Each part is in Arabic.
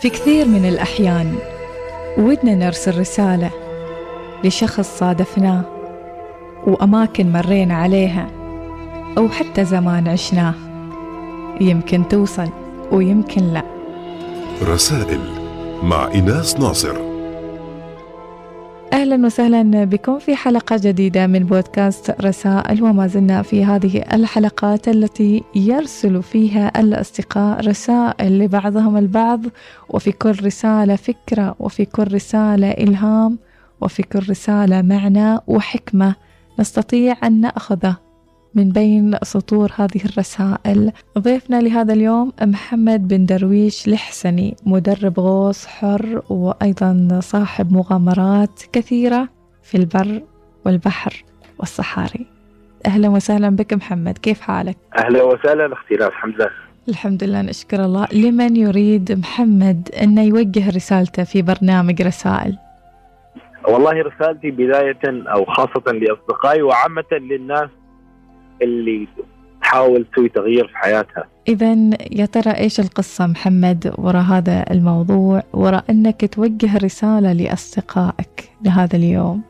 في كثير من الأحيان ودنا نرسل رسالة لشخص صادفناه وأماكن مرينا عليها أو حتى زمان عشناه. يمكن توصل ويمكن لا. رسائل مع إيناس ناصر. أهلا وسهلا بكم في حلقة جديدة من بودكاست رسائل وما زلنا في هذه الحلقات التي يرسل فيها الأصدقاء رسائل لبعضهم البعض وفي كل رسالة فكرة وفي كل رسالة إلهام وفي كل رسالة معنى وحكمة نستطيع أن نأخذه. من بين سطور هذه الرسائل. ضيفنا لهذا اليوم محمد بن درويش الحسني مدرب غوص حر وأيضا صاحب مغامرات كثيرة في البر والبحر والصحاري. أهلا وسهلا بك محمد كيف حالك؟ أهلا وسهلا أختي الحمد لله. الحمد لله نشكر الله. لمن يريد محمد أن يوجه رسالته في برنامج رسائل؟ والله رسالتي بداية أو خاصة لأصدقائي وعامة للناس اللي تحاول تسوي تغيير في حياتها. إذا يا ترى إيش القصة محمد وراء هذا الموضوع وراء أنك توجه رسالة لأصدقائك لهذا اليوم؟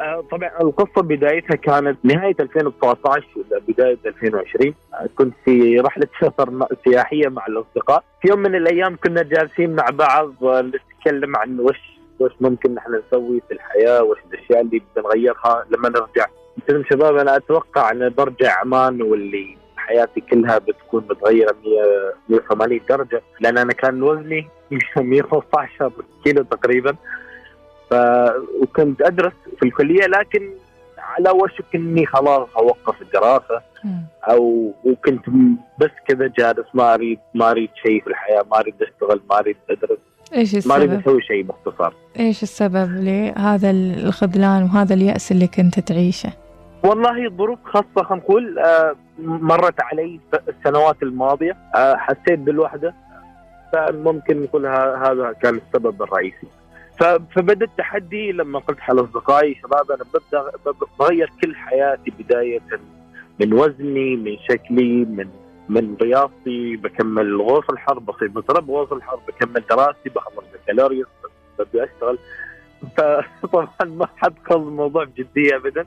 آه، طبعا القصة بدايتها كانت نهاية 2019 بداية 2020 آه، كنت في رحلة سفر سياحية مع الأصدقاء. في يوم من الأيام كنا جالسين مع بعض آه، نتكلم عن وش وش ممكن نحن نسوي في الحياة وش الأشياء اللي بنغيرها لما نرجع. قلت شباب أنا أتوقع أن برجع عمان واللي حياتي كلها بتكون متغيرة 100 180 درجة لأن أنا كان وزني 115 كيلو تقريبا. ف وكنت أدرس في الكلية لكن على وشك إني خلاص أوقف الدراسة. أو وكنت بس كذا جالس ما اريد ما أريد شيء في الحياة ما أريد أشتغل ما أريد أدرس. إيش السبب؟ ما أريد أسوي شيء باختصار. إيش السبب لهذا الخذلان وهذا اليأس اللي كنت تعيشه؟ والله ظروف خاصة خلينا نقول آه، مرت علي السنوات الماضية آه، حسيت بالوحدة فممكن نقول هذا كان السبب الرئيسي. فبدا التحدي لما قلت حال أصدقائي شباب أنا ببدأ بغير كل حياتي بداية من وزني من شكلي من من رياضتي بكمل غوص الحر بصير مدرب غوص الحر بكمل دراستي بخلص بكالوريوس بدي أشتغل. فطبعا ما حد خذ الموضوع بجدية ابدا.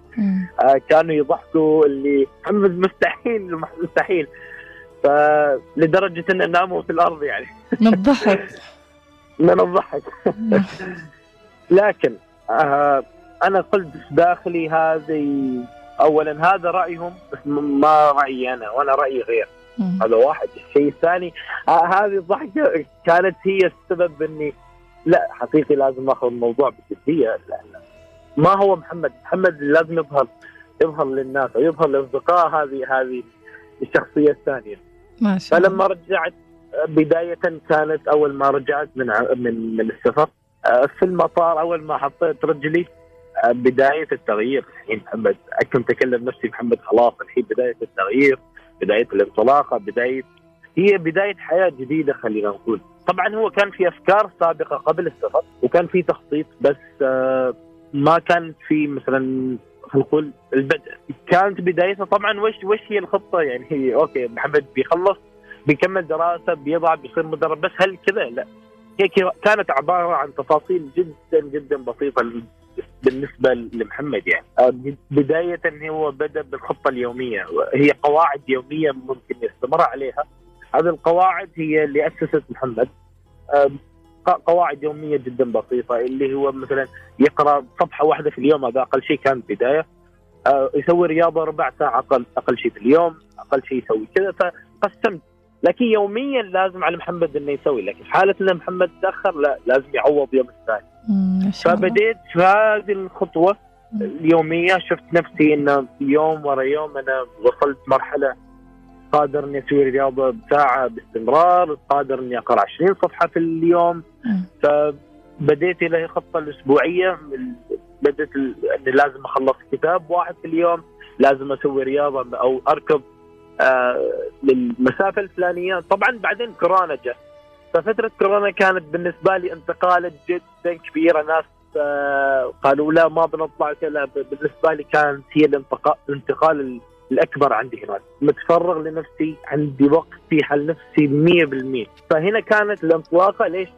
آه كانوا يضحكوا اللي محمد مستحيل مستحيل. فلدرجه إن ناموا في الأرض يعني. من الضحك. من الضحك. لكن آه أنا قلت داخلي هذه اولا هذا رأيهم ما رأيي أنا وأنا رايي غير. هذا واحد. الشيء الثاني آه هذه الضحكة كانت هي السبب إني لا حقيقي لازم اخذ الموضوع بجدية ما هو محمد. محمد لازم يظهر يظهر للناس أو يظهر لاصدقاء هذه هذه الشخصية الثانية. ما شاء الله. فلما رجعت بداية كانت أول ما رجعت من من من السفر آه، في المطار أول ما حطيت رجلي آه، بداية التغيير. الحين محمد كنت أكلم نفسي محمد خلاص الحين بداية التغيير بداية الانطلاقة بدايه هي بداية حياة جديدة خلينا نقول. طبعا هو كان في أفكار سابقة قبل السفر وكان في تخطيط بس آه، ما كان في مثلا نقول البدء كانت بدايتها طبعا وش وش هي الخطة؟ يعني هي أوكي محمد بيخلص بيكمل دراسة بيضع بيصير مدرب بس هل كذا؟ لا. هي كانت عبارة عن تفاصيل جدا جدا بسيطة بالنسبة لمحمد يعني. آه، بداية هو بدأ بالخطة اليومية هي قواعد يومية ممكن يستمر عليها. هذه القواعد هي اللي أسست محمد. قواعد يومية جدا بسيطة اللي هو مثلا يقرأ صفحة واحدة في اليوم هذا أقل شيء كان بدايه آه، يسوي رياضة ربع ساعة أقل أقل شيء في اليوم أقل شيء يسوي كذا. فقسمت. لكن يوميا لازم على محمد إنه يسوي لكن حالة إن محمد تأخر لا لازم يعوض يوم الثاني. فبديت في هذه الخطوة اليومية شفت نفسي إنه يوم ورا يوم أنا وصلت مرحلة قادر إني أسوي رياضة بساعه باستمرار قادر إني أقرأ 20 صفحة في اليوم. فبديت إلى الخطة الأسبوعية بدات إني لازم أخلص كتاب واحد في اليوم لازم أسوي رياضة أو اركض آه للمسافه الفلانية. طبعا بعدين كورونا جاء ففترة كورونا كانت بالنسبة لي انتقالات جدا كبيرة. ناس آه قالوا لا ما بنطلع لا بالنسبة لي كانت هي الانتقال الأكبر عندي هناك متفرغ لنفسي عندي وقت في حل نفسي 100% فهنا كانت الانطلاقة ليش؟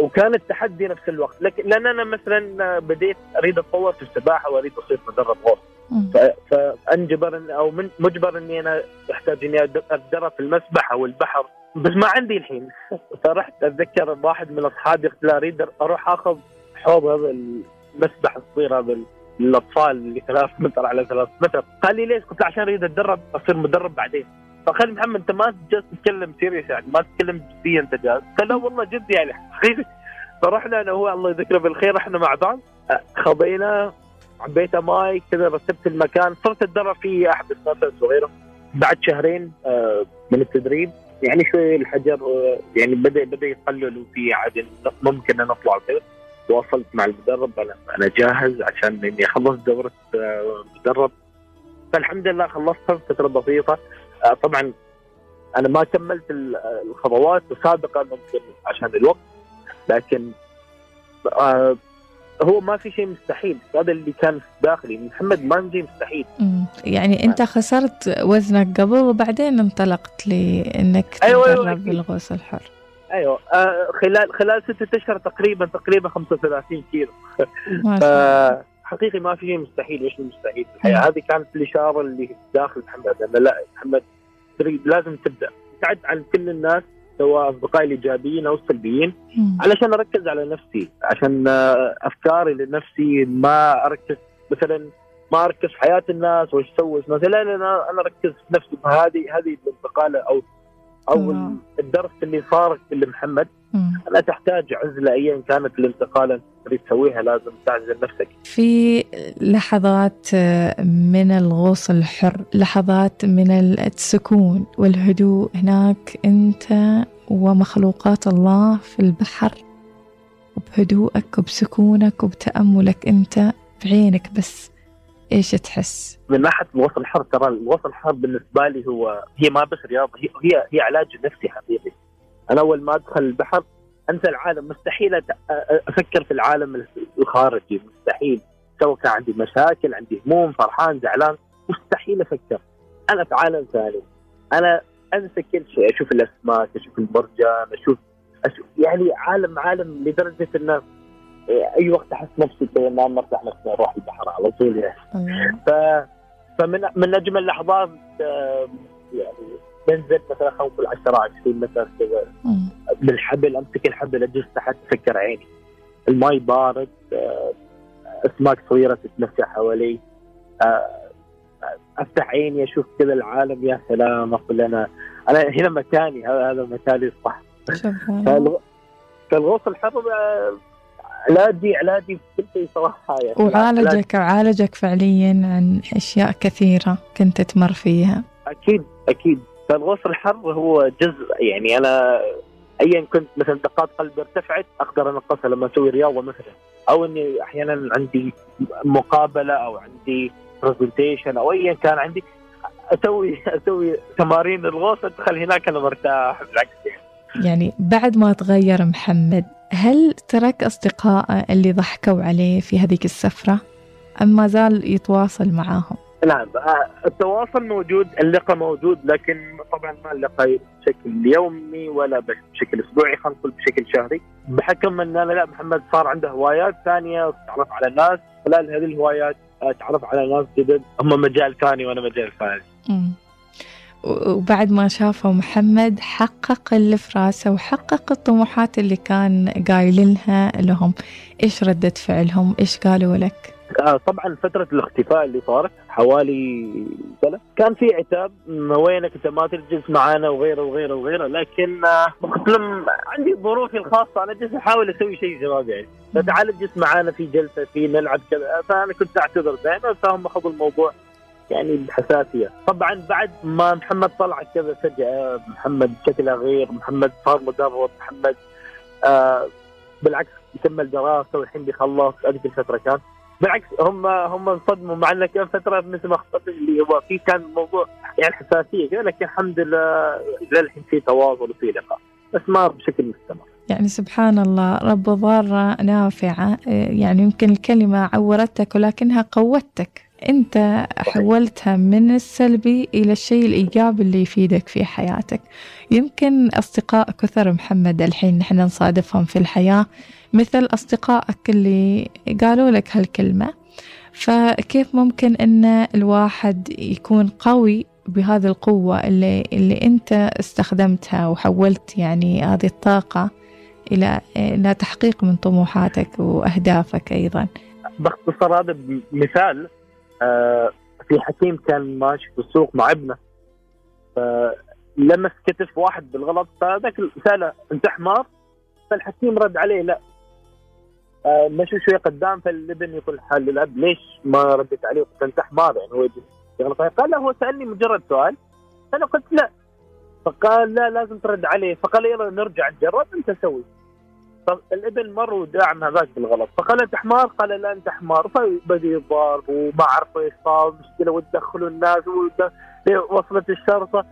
وكان التحدي نفس الوقت. لكن لأن أنا مثلا بديت أريد أتطور في السباحة وأريد أصير مدرب غوص فأنجبر أو من مجبر إني أنا أحتاج إني أتدرب في المسبح أو البحر بس ما عندي الحين. فرحت أتذكر واحد من أصحابي قلت له أريد أروح أخذ حوض هذا المسبح الصغير هذا للاطفال اللي ثلاث متر على ثلاث متر. قال لي ليش؟ قلت له عشان أريد أتدرب أصير مدرب بعدين. فقال محمد أنت ما جالس تتكلم سيريس يعني ما تتكلم جديا أنت جالس. قال لا والله جد يعني. حقيقي فرحنا أنا وهو الله يذكره بالخير إحنا مع بعض. خضينا عبيته ماي كذا رتبت المكان. صرت أتدرب في أحد السنوات الصغيرة. بعد شهرين آه، من التدريب. يعني شوي الحجر آه، يعني بدا بدأ يقلل وفي عاد ممكن إن اطلع كذا واصلت مع المدرب أنا أنا جاهز عشان إني أخلص دورة آه، مدرب فالحمد لله خلصتها في فتره بسيطة. آه، طبعا أنا ما كملت ال- الخطوات السابقة ممكن عشان الوقت لكن آه هو ما في شيء مستحيل. هذا اللي كان في داخلي محمد ما عندي مستحيل. يعني أنت خسرت وزنك قبل وبعدين انطلقت لإنك أيوة، أيوة، تتدرب أكيد. بالغوص الحر. أيوه. آه خلال خلال ستة أشهر تقريبا تقريبا 35 كيلو. الله. فحقيقي ما في شيء مستحيل. إيش المستحيل؟ في الحياة. هذه كانت الإشارة اللي داخل محمد. أنا لا محمد تريد لازم تبدأ. ابتعد عن كل الناس سواء أصدقائي الإيجابيين أو السلبيين. علشان أركز على نفسي. عشان آه، أفكاري لنفسي ما أركز مثلا ما أركز في حياة الناس وايش أسوي لا لا أنا أركز في نفسي. فهذه هذه الانتقاله أو أو آه. الدرس اللي صار لمحمد مم. لا تحتاج عزلة ايا كانت الانتقاله اللي تريد تسويها لازم تعزل نفسك. في لحظات آه، من الغوص الحر لحظات من السكون والهدوء. هناك أنت ومخلوقات الله في البحر. وبهدوءك وبسكونك وبتأملك أنت بعينك بس. إيش تحس؟ من ناحية الوصل الحر ترى الوصل الحر بالنسبة لي هو هي ما بس رياضة هي هي, هي علاج نفسي حقيقي. أنا أول ما أدخل البحر أنسى العالم مستحيل أفكر في العالم الخارجي مستحيل. سواء كان عندي مشاكل عندي هموم فرحان زعلان مستحيل أفكر. أنا في عالم ثاني. أنا أنسى كل شيء أشوف الأسماك أشوف المرجان أشوف, أشوف يعني عالم عالم لدرجة إنه أي وقت أحس نفسي كذا ما مرتاح نفسي أروح البحر على طول يعني. الله ف فمن من أجمل اللحظات آه، يعني بنزل مثلا خلينا نقول 10 20 متر كذا. بالحبل أمسك الحبل أجلس تحت اسكر عيني. الماي بارد أسماك صغيرة تتمشى حوالي. أفتح عيني أشوف كذا العالم يا سلام أقول أنا أنا هنا مكاني هذا مكاني الصح فالغوص الحر علاجي علاجي في كل شيء صراحة يعني. وعالجك وعالجك فعليا عن أشياء كثيرة كنت تمر فيها. أكيد أكيد. فالغوص الحر هو جزء يعني أنا ايا كنت مثلا دقات قلبي ارتفعت أقدر انقصها لما أسوي رياضة مثلا. أو إني أحيانا عندي مقابلة أو عندي برزنتيشن أو ايا كان عندي أسوي أسوي تمارين الغوص ادخل هناك أنا مرتاح. بالعكس يعني. يعني بعد ما تغير محمد هل ترك أصدقائه اللي ضحكوا عليه في هذيك السفرة؟ أم ما زال يتواصل معاهم؟ نعم آه، التواصل موجود اللقاء موجود لكن طبعا ما اللقاء بشكل يومي ولا بشكل أسبوعي خلينا نقول بشكل شهري. بحكم أن لا محمد صار عنده هوايات ثانية تعرف على ناس خلال هذه الهوايات آه، تعرف على ناس جدد هم مجال ثاني وأنا مجال ثاني وبعد ما شافوا محمد حقق اللي في راسه وحقق الطموحات اللي كان قايلينها لهم. إيش ردة فعلهم؟ إيش قالوا لك؟ آه، طبعا فترة الاختفاء اللي صارت حوالي سنة كان في عتاب. "م، وينك أنت؟ ما تجلس معانا وغيره وغيره وغيره. لكن آه، قلت لهم عندي ظروفي الخاصة. أنا جالس أحاول أسوي شيء شباب يعني. فتعال اجلس معانا في جلسة في نلعب كذا فأنا كنت أعتذر دائما. فهم أخذوا الموضوع يعني بحساسية. طبعا بعد ما محمد طلع كذا فجأة محمد شكله غير محمد صار مدرب محمد آه بالعكس يكمل دراسة والحين بيخلص هذيك الفترة كان. بالعكس هم هم انصدموا مع إنه كان فترة مثل ما اخطأت اللي هو في كان الموضوع يعني حساسية كذا لكن الحمد لله للحين في تواصل وفي لقاء. بس ما بشكل مستمر. يعني سبحان الله رب ضارة نافعة إيه، يعني يمكن الكلمة عورتك ولكنها قوتك. أنت حولتها من السلبي إلى الشيء الإيجابي اللي يفيدك في حياتك. يمكن أصدقاء كثر محمد الحين نحن نصادفهم في الحياة مثل أصدقائك اللي قالوا لك هالكلمة. فكيف ممكن أن الواحد يكون قوي بهذه القوة اللي, اللي أنت استخدمتها وحولت يعني هذه الطاقة إلى إلى تحقيق من طموحاتك وأهدافك أيضا؟ باختصار هذا مثال في حكيم كان ماشي في السوق مع ابنه. فلمس كتف واحد بالغلط فذاك سأله أنت حمار؟ فالحكيم رد عليه لا. آه مشوا شوي قدام فالابن يقول حال للاب ليش ما ردت عليه؟ قلت أنت حمار يعني هو يغلط. قال لا هو سألني مجرد سؤال. أنا قلت لا. فقال لا لازم ترد عليه. فقال يلا نرجع نجرب أنت سوي. فالابن مر وداعم هذاك بالغلط فقال انت حمار قال لا أنت حمار. فبدا يضارب وما عرفوا إيش صار مشكلة ودخلوا الناس وصلت الشرطة.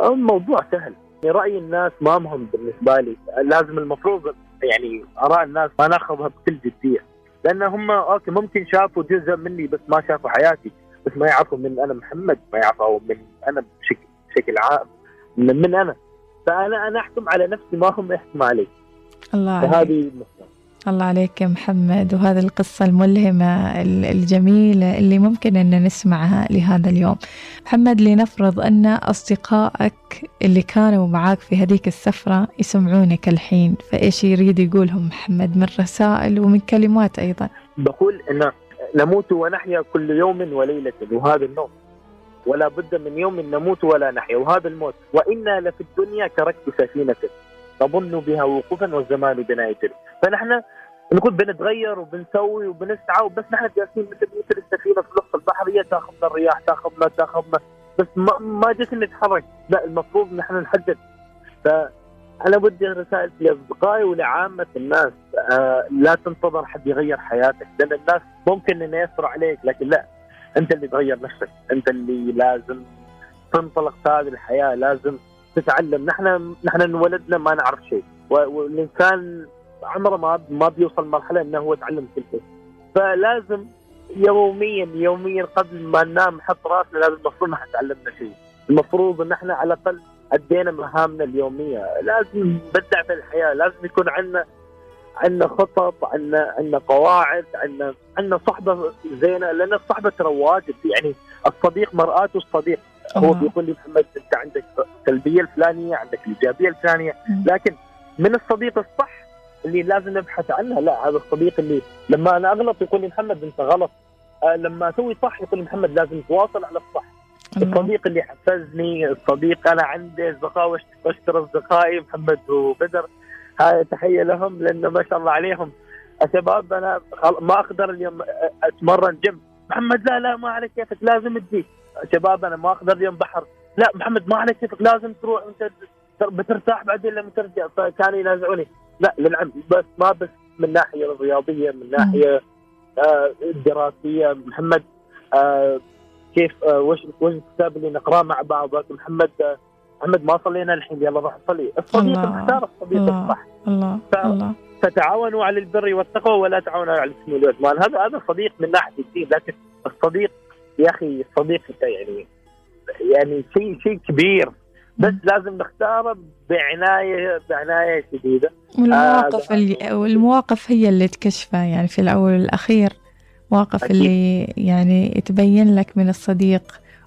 الموضوع سهل. يعني رأي الناس ما مهم بالنسبة لي. لازم المفروض يعني آراء الناس ما ناخذها بكل جدية. لأن هم أوكي ممكن شافوا جزء مني بس ما شافوا حياتي. بس ما يعرفوا من أنا محمد ما يعرفوا من أنا بشكل بشكل عام من, من أنا. فأنا أنا أحكم على نفسي ما هم يحكموا علي الله فهذه الله عليك يا محمد وهذه القصة الملهمة الجميلة اللي ممكن أن نسمعها لهذا اليوم. محمد لنفرض أن أصدقائك اللي كانوا معاك في هذيك السفرة يسمعونك الحين فإيش يريد يقولهم محمد؟ من رسائل ومن كلمات أيضا. بقول أن نموت ونحيا كل يوم وليلة وهذا النوم. ولا بد من يوم نموت ولا نحيا وهذا الموت. وإنا لفي الدنيا كركب سفينة. نظن بها وقوفا والزمان بنا يجري فنحن نقول بنتغير وبنسوي وبنسعى وبس نحن جالسين مثل مثل السفينة في نص البحر هي تاخذنا الرياح تاخذنا تاخذنا. بس ما ما جت نتحرك. لا المفروض نحن نحدد. فأنا بدي رسائل لأصدقائي ولعامة الناس. آه لا تنتظر حد يغير حياتك لأن الناس ممكن إنه يسرع عليك لكن لا. أنت اللي تغير نفسك. أنت اللي لازم تنطلق في هذه الحياة لازم تتعلم. نحن نحن انولدنا ما نعرف شيء. والإنسان عمره ما ما بيوصل مرحلة إنه هو يتعلم كل شيء. فلازم يوميا يوميا قبل ما ننام نحط راسنا لازم المفروض نحن تعلمنا شيء. المفروض إن إحنا على الأقل أدينا مهامنا اليومية. لازم نبدع في الحياة. لازم يكون عندنا عندنا خطط عندنا عندنا قواعد عندنا عندنا صحبة زينة. لأن الصحبة ترى واجب يعني الصديق مرآة الصديق. هو بيقول لي محمد أنت عندك السلبيه الفلانية عندك الايجابيه الفلانية. لكن من الصديق الصح اللي لازم نبحث عنها لا هذا الصديق اللي لما أنا أغلط يقول لي محمد أنت غلط. آه لما أسوي صح يقول لي محمد لازم تواصل على الصح. الصديق اللي حفزني الصديق أنا عندي أصدقاء واشكر أصدقائي محمد وبدر. هاي تحية لهم لأنه ما شاء الله عليهم. شباب أنا ما أقدر اليوم أتمرن جيم. محمد لا لا ما عليك كيفك؟ لازم تجي. شباب أنا ما أقدر اليوم بحر. لا محمد ما عليك كيفك لازم تروح انت بترتاح بعدين لما ترجع. فكانوا ينازعوني. لا للعلم. بس ما بس من ناحية الرياضيه من ناحية آه دراسية. محمد آه كيف آه وش وش الكتاب اللي نقرأه مع بعض محمد آه محمد ما صلينا الحين. يلا روح صلي. الصديق اختار الصديق الصح الله. ف... الله. فتعاونوا على البر والتقوى ولا تعاونوا على الاثم والعدوان هذا هذا صديق من ناحية الدين. لكن الصديق يا أخي الصديق يعني يعني شيء شيء كبير. بس لازم نختاره بعناية بعناية شديدة. والمواقف آه اللي والمواقف هي اللي تكشفه يعني في الأول والأخير مواقف أكيد. اللي يعني تبين لك من الصديق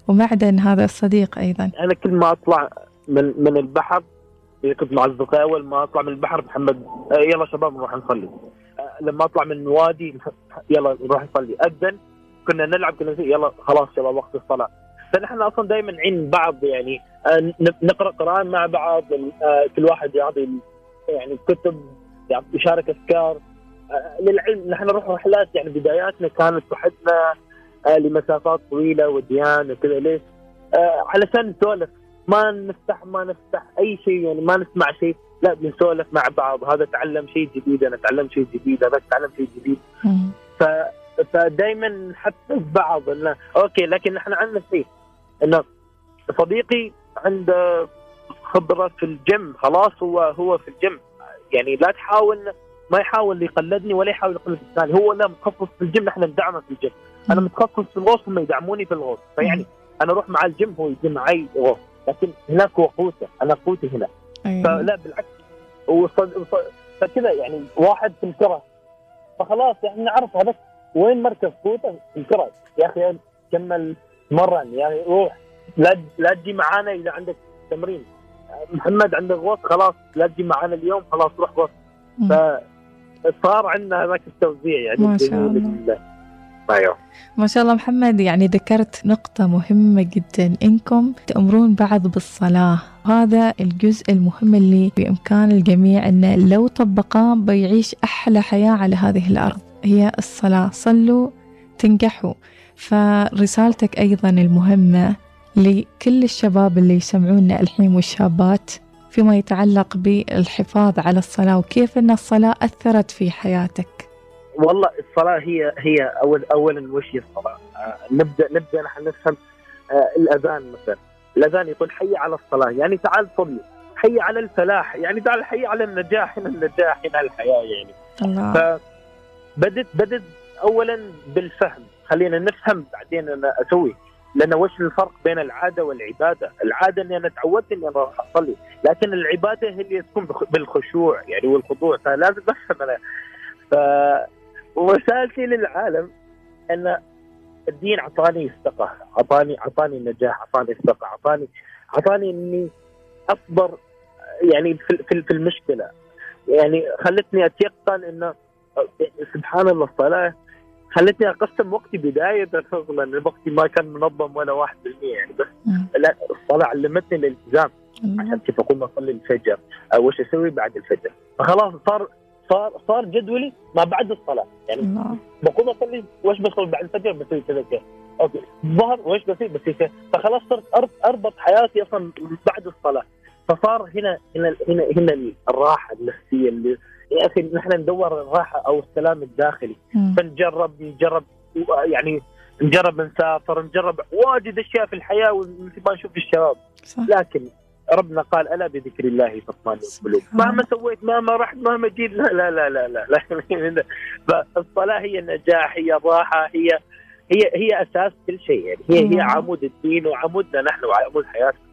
ومعدن هذا الصديق أيضا. أنا كل ما أطلع من من البحر كنت مع أصدقائي أول ما أطلع من البحر محمد آه، يلا شباب نروح نصلي. آه، لما أطلع من الوادي يلا نروح نصلي. أذن كنا نلعب كنا يلا خلاص شباب وقت الصلاة. فنحن أصلا دائما نعين بعض يعني آه، نقرأ قرآن مع بعض كل واحد يعطي يعني كتب يشارك أفكار. للعلم نحن نروح رحلات يعني بداياتنا كانت وحدنا لمسافات طويلة وديان وكذا ليش؟ علشان نسولف. ما نفتح ما نفتح أي شيء يعني ما نسمع شيء. لا بنسولف مع بعض. هذا تعلم شيء جديد أنا تعلم شيء جديد هذا تعلم شيء جديد. ف فدائما نحفز بعض انه okay لكن نحن عندنا شيء. إنه صديقي عنده خبرة في الجيم خلاص هو هو في الجيم. يعني لا تحاول ما يحاول يقلدني ولا يحاول يقلد الثاني هو لا مخصص في الجيم نحن ندعمه في الجيم. أنا. متخصص في الغوص هم يدعموني في الغوص. فيعني أنا أروح مع الجيم هو يجي معي غوص. لكن هناك هو قوته أنا قوتي هنا. أيوة. فلا بالعكس. وصد... وص- فكذا يعني واحد في الكرة. فخلاص يعني نعرف هذا وين مركز قوته في الكرة. يا أخي كمل مرن يعني روح لا لا تجي معانا إذا عندك تمرين. محمد عندك غوص خلاص لا تجي معانا اليوم خلاص روح غوص. فصار عندنا هذاك التوزيع يعني ما شاء الله. لله. أيوه ما شاء الله محمد. يعني ذكرت نقطة مهمة جدا. إنكم تأمرون بعض بالصلاة. وهذا الجزء المهم اللي بإمكان الجميع أنه لو طبقاه بيعيش أحلى حياة على هذه الأرض. هي الصلاة. صلوا تنجحوا. فرسالتك أيضا المهمة لكل الشباب اللي يسمعونا الحين والشابات فيما يتعلق بالحفاظ على الصلاة وكيف أن الصلاة أثرت في حياتك. والله الصلاة هي هي أول اولا وش هي الصلاة؟ آه نبدأ نبدأ نحن نفهم آه الأذان مثلا. الأذان يقول حي على الصلاة يعني تعال صلي. حي على الفلاح يعني تعال حي على النجاح هنا النجاح هنا الحياة يعني. الله. فبدت بدت اولا بالفهم. خلينا نفهم بعدين أنا أسوي. لأن وش الفرق بين العادة والعبادة؟ العادة إني أنا تعودت إني أنا راح أصلي، لكن العبادة هي اللي تكون بالخشوع. يعني والخضوع. فلازم أفهم أنا. ف ورسالتي للعالم أن الدين أعطاني استقى، اعطاني أعطاني نجاح، أعطاني استقى، اعطاني أعطاني إني أصبر. يعني في- في المشكلة. يعني خلتني أتيقن انه سبحان الله الصلاه خلتني أقسم وقتي بداية لأن وقتي ما كان منظم ولا 1% يعني بس مم. لا الصلاة علمتني الالتزام. عشان كيف اقوم أصلي الفجر؟ أو وش أسوي بعد الفجر؟ فخلاص صار صار صار جدولي ما بعد الصلاة يعني. الله. بقوم أصلي وش بسوي بعد الفجر بسوي كذا كذا. أوكي. الظهر وش بسوي؟ بسوي كذا. فخلاص صرت أربط حياتي أصلا بعد الصلاة. فصار هنا هنا هنا هنا الراحة النفسية اللي يا أخي نحن ندور الراحة أو السلام الداخلي. مم. فنجرب نجرب يعني نجرب نسافر نجرب واجد أشياء في الحياة ومثل ما نشوف الشباب. صح. لكن ربنا قال ألا بذكر الله تطمئن القلوب. مهما سويت مهما رحت مهما جيت لا لا لا لا لا, لا. فالصلاة هي النجاح هي الراحة هي هي هي أساس كل شيء. يعني هي هي. عمود الدين وعمودنا نحن وعمود حياتنا.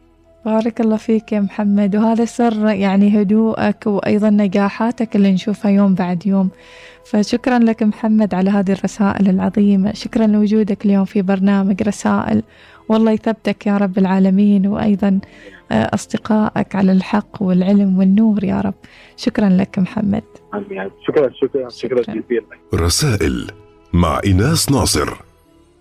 بارك الله فيك يا محمد. وهذا سر يعني هدوءك وأيضا نجاحاتك اللي نشوفها يوم بعد يوم. فشكرا لك محمد على هذه الرسائل العظيمة. شكرا لوجودك اليوم في برنامج رسائل. والله يثبتك يا رب العالمين وأيضا آه، أصدقائك على الحق والعلم والنور يا رب. شكرا لك محمد. شكرا شكرا شكرا شكراً. جزيلا. رسائل مع إناس ناصر.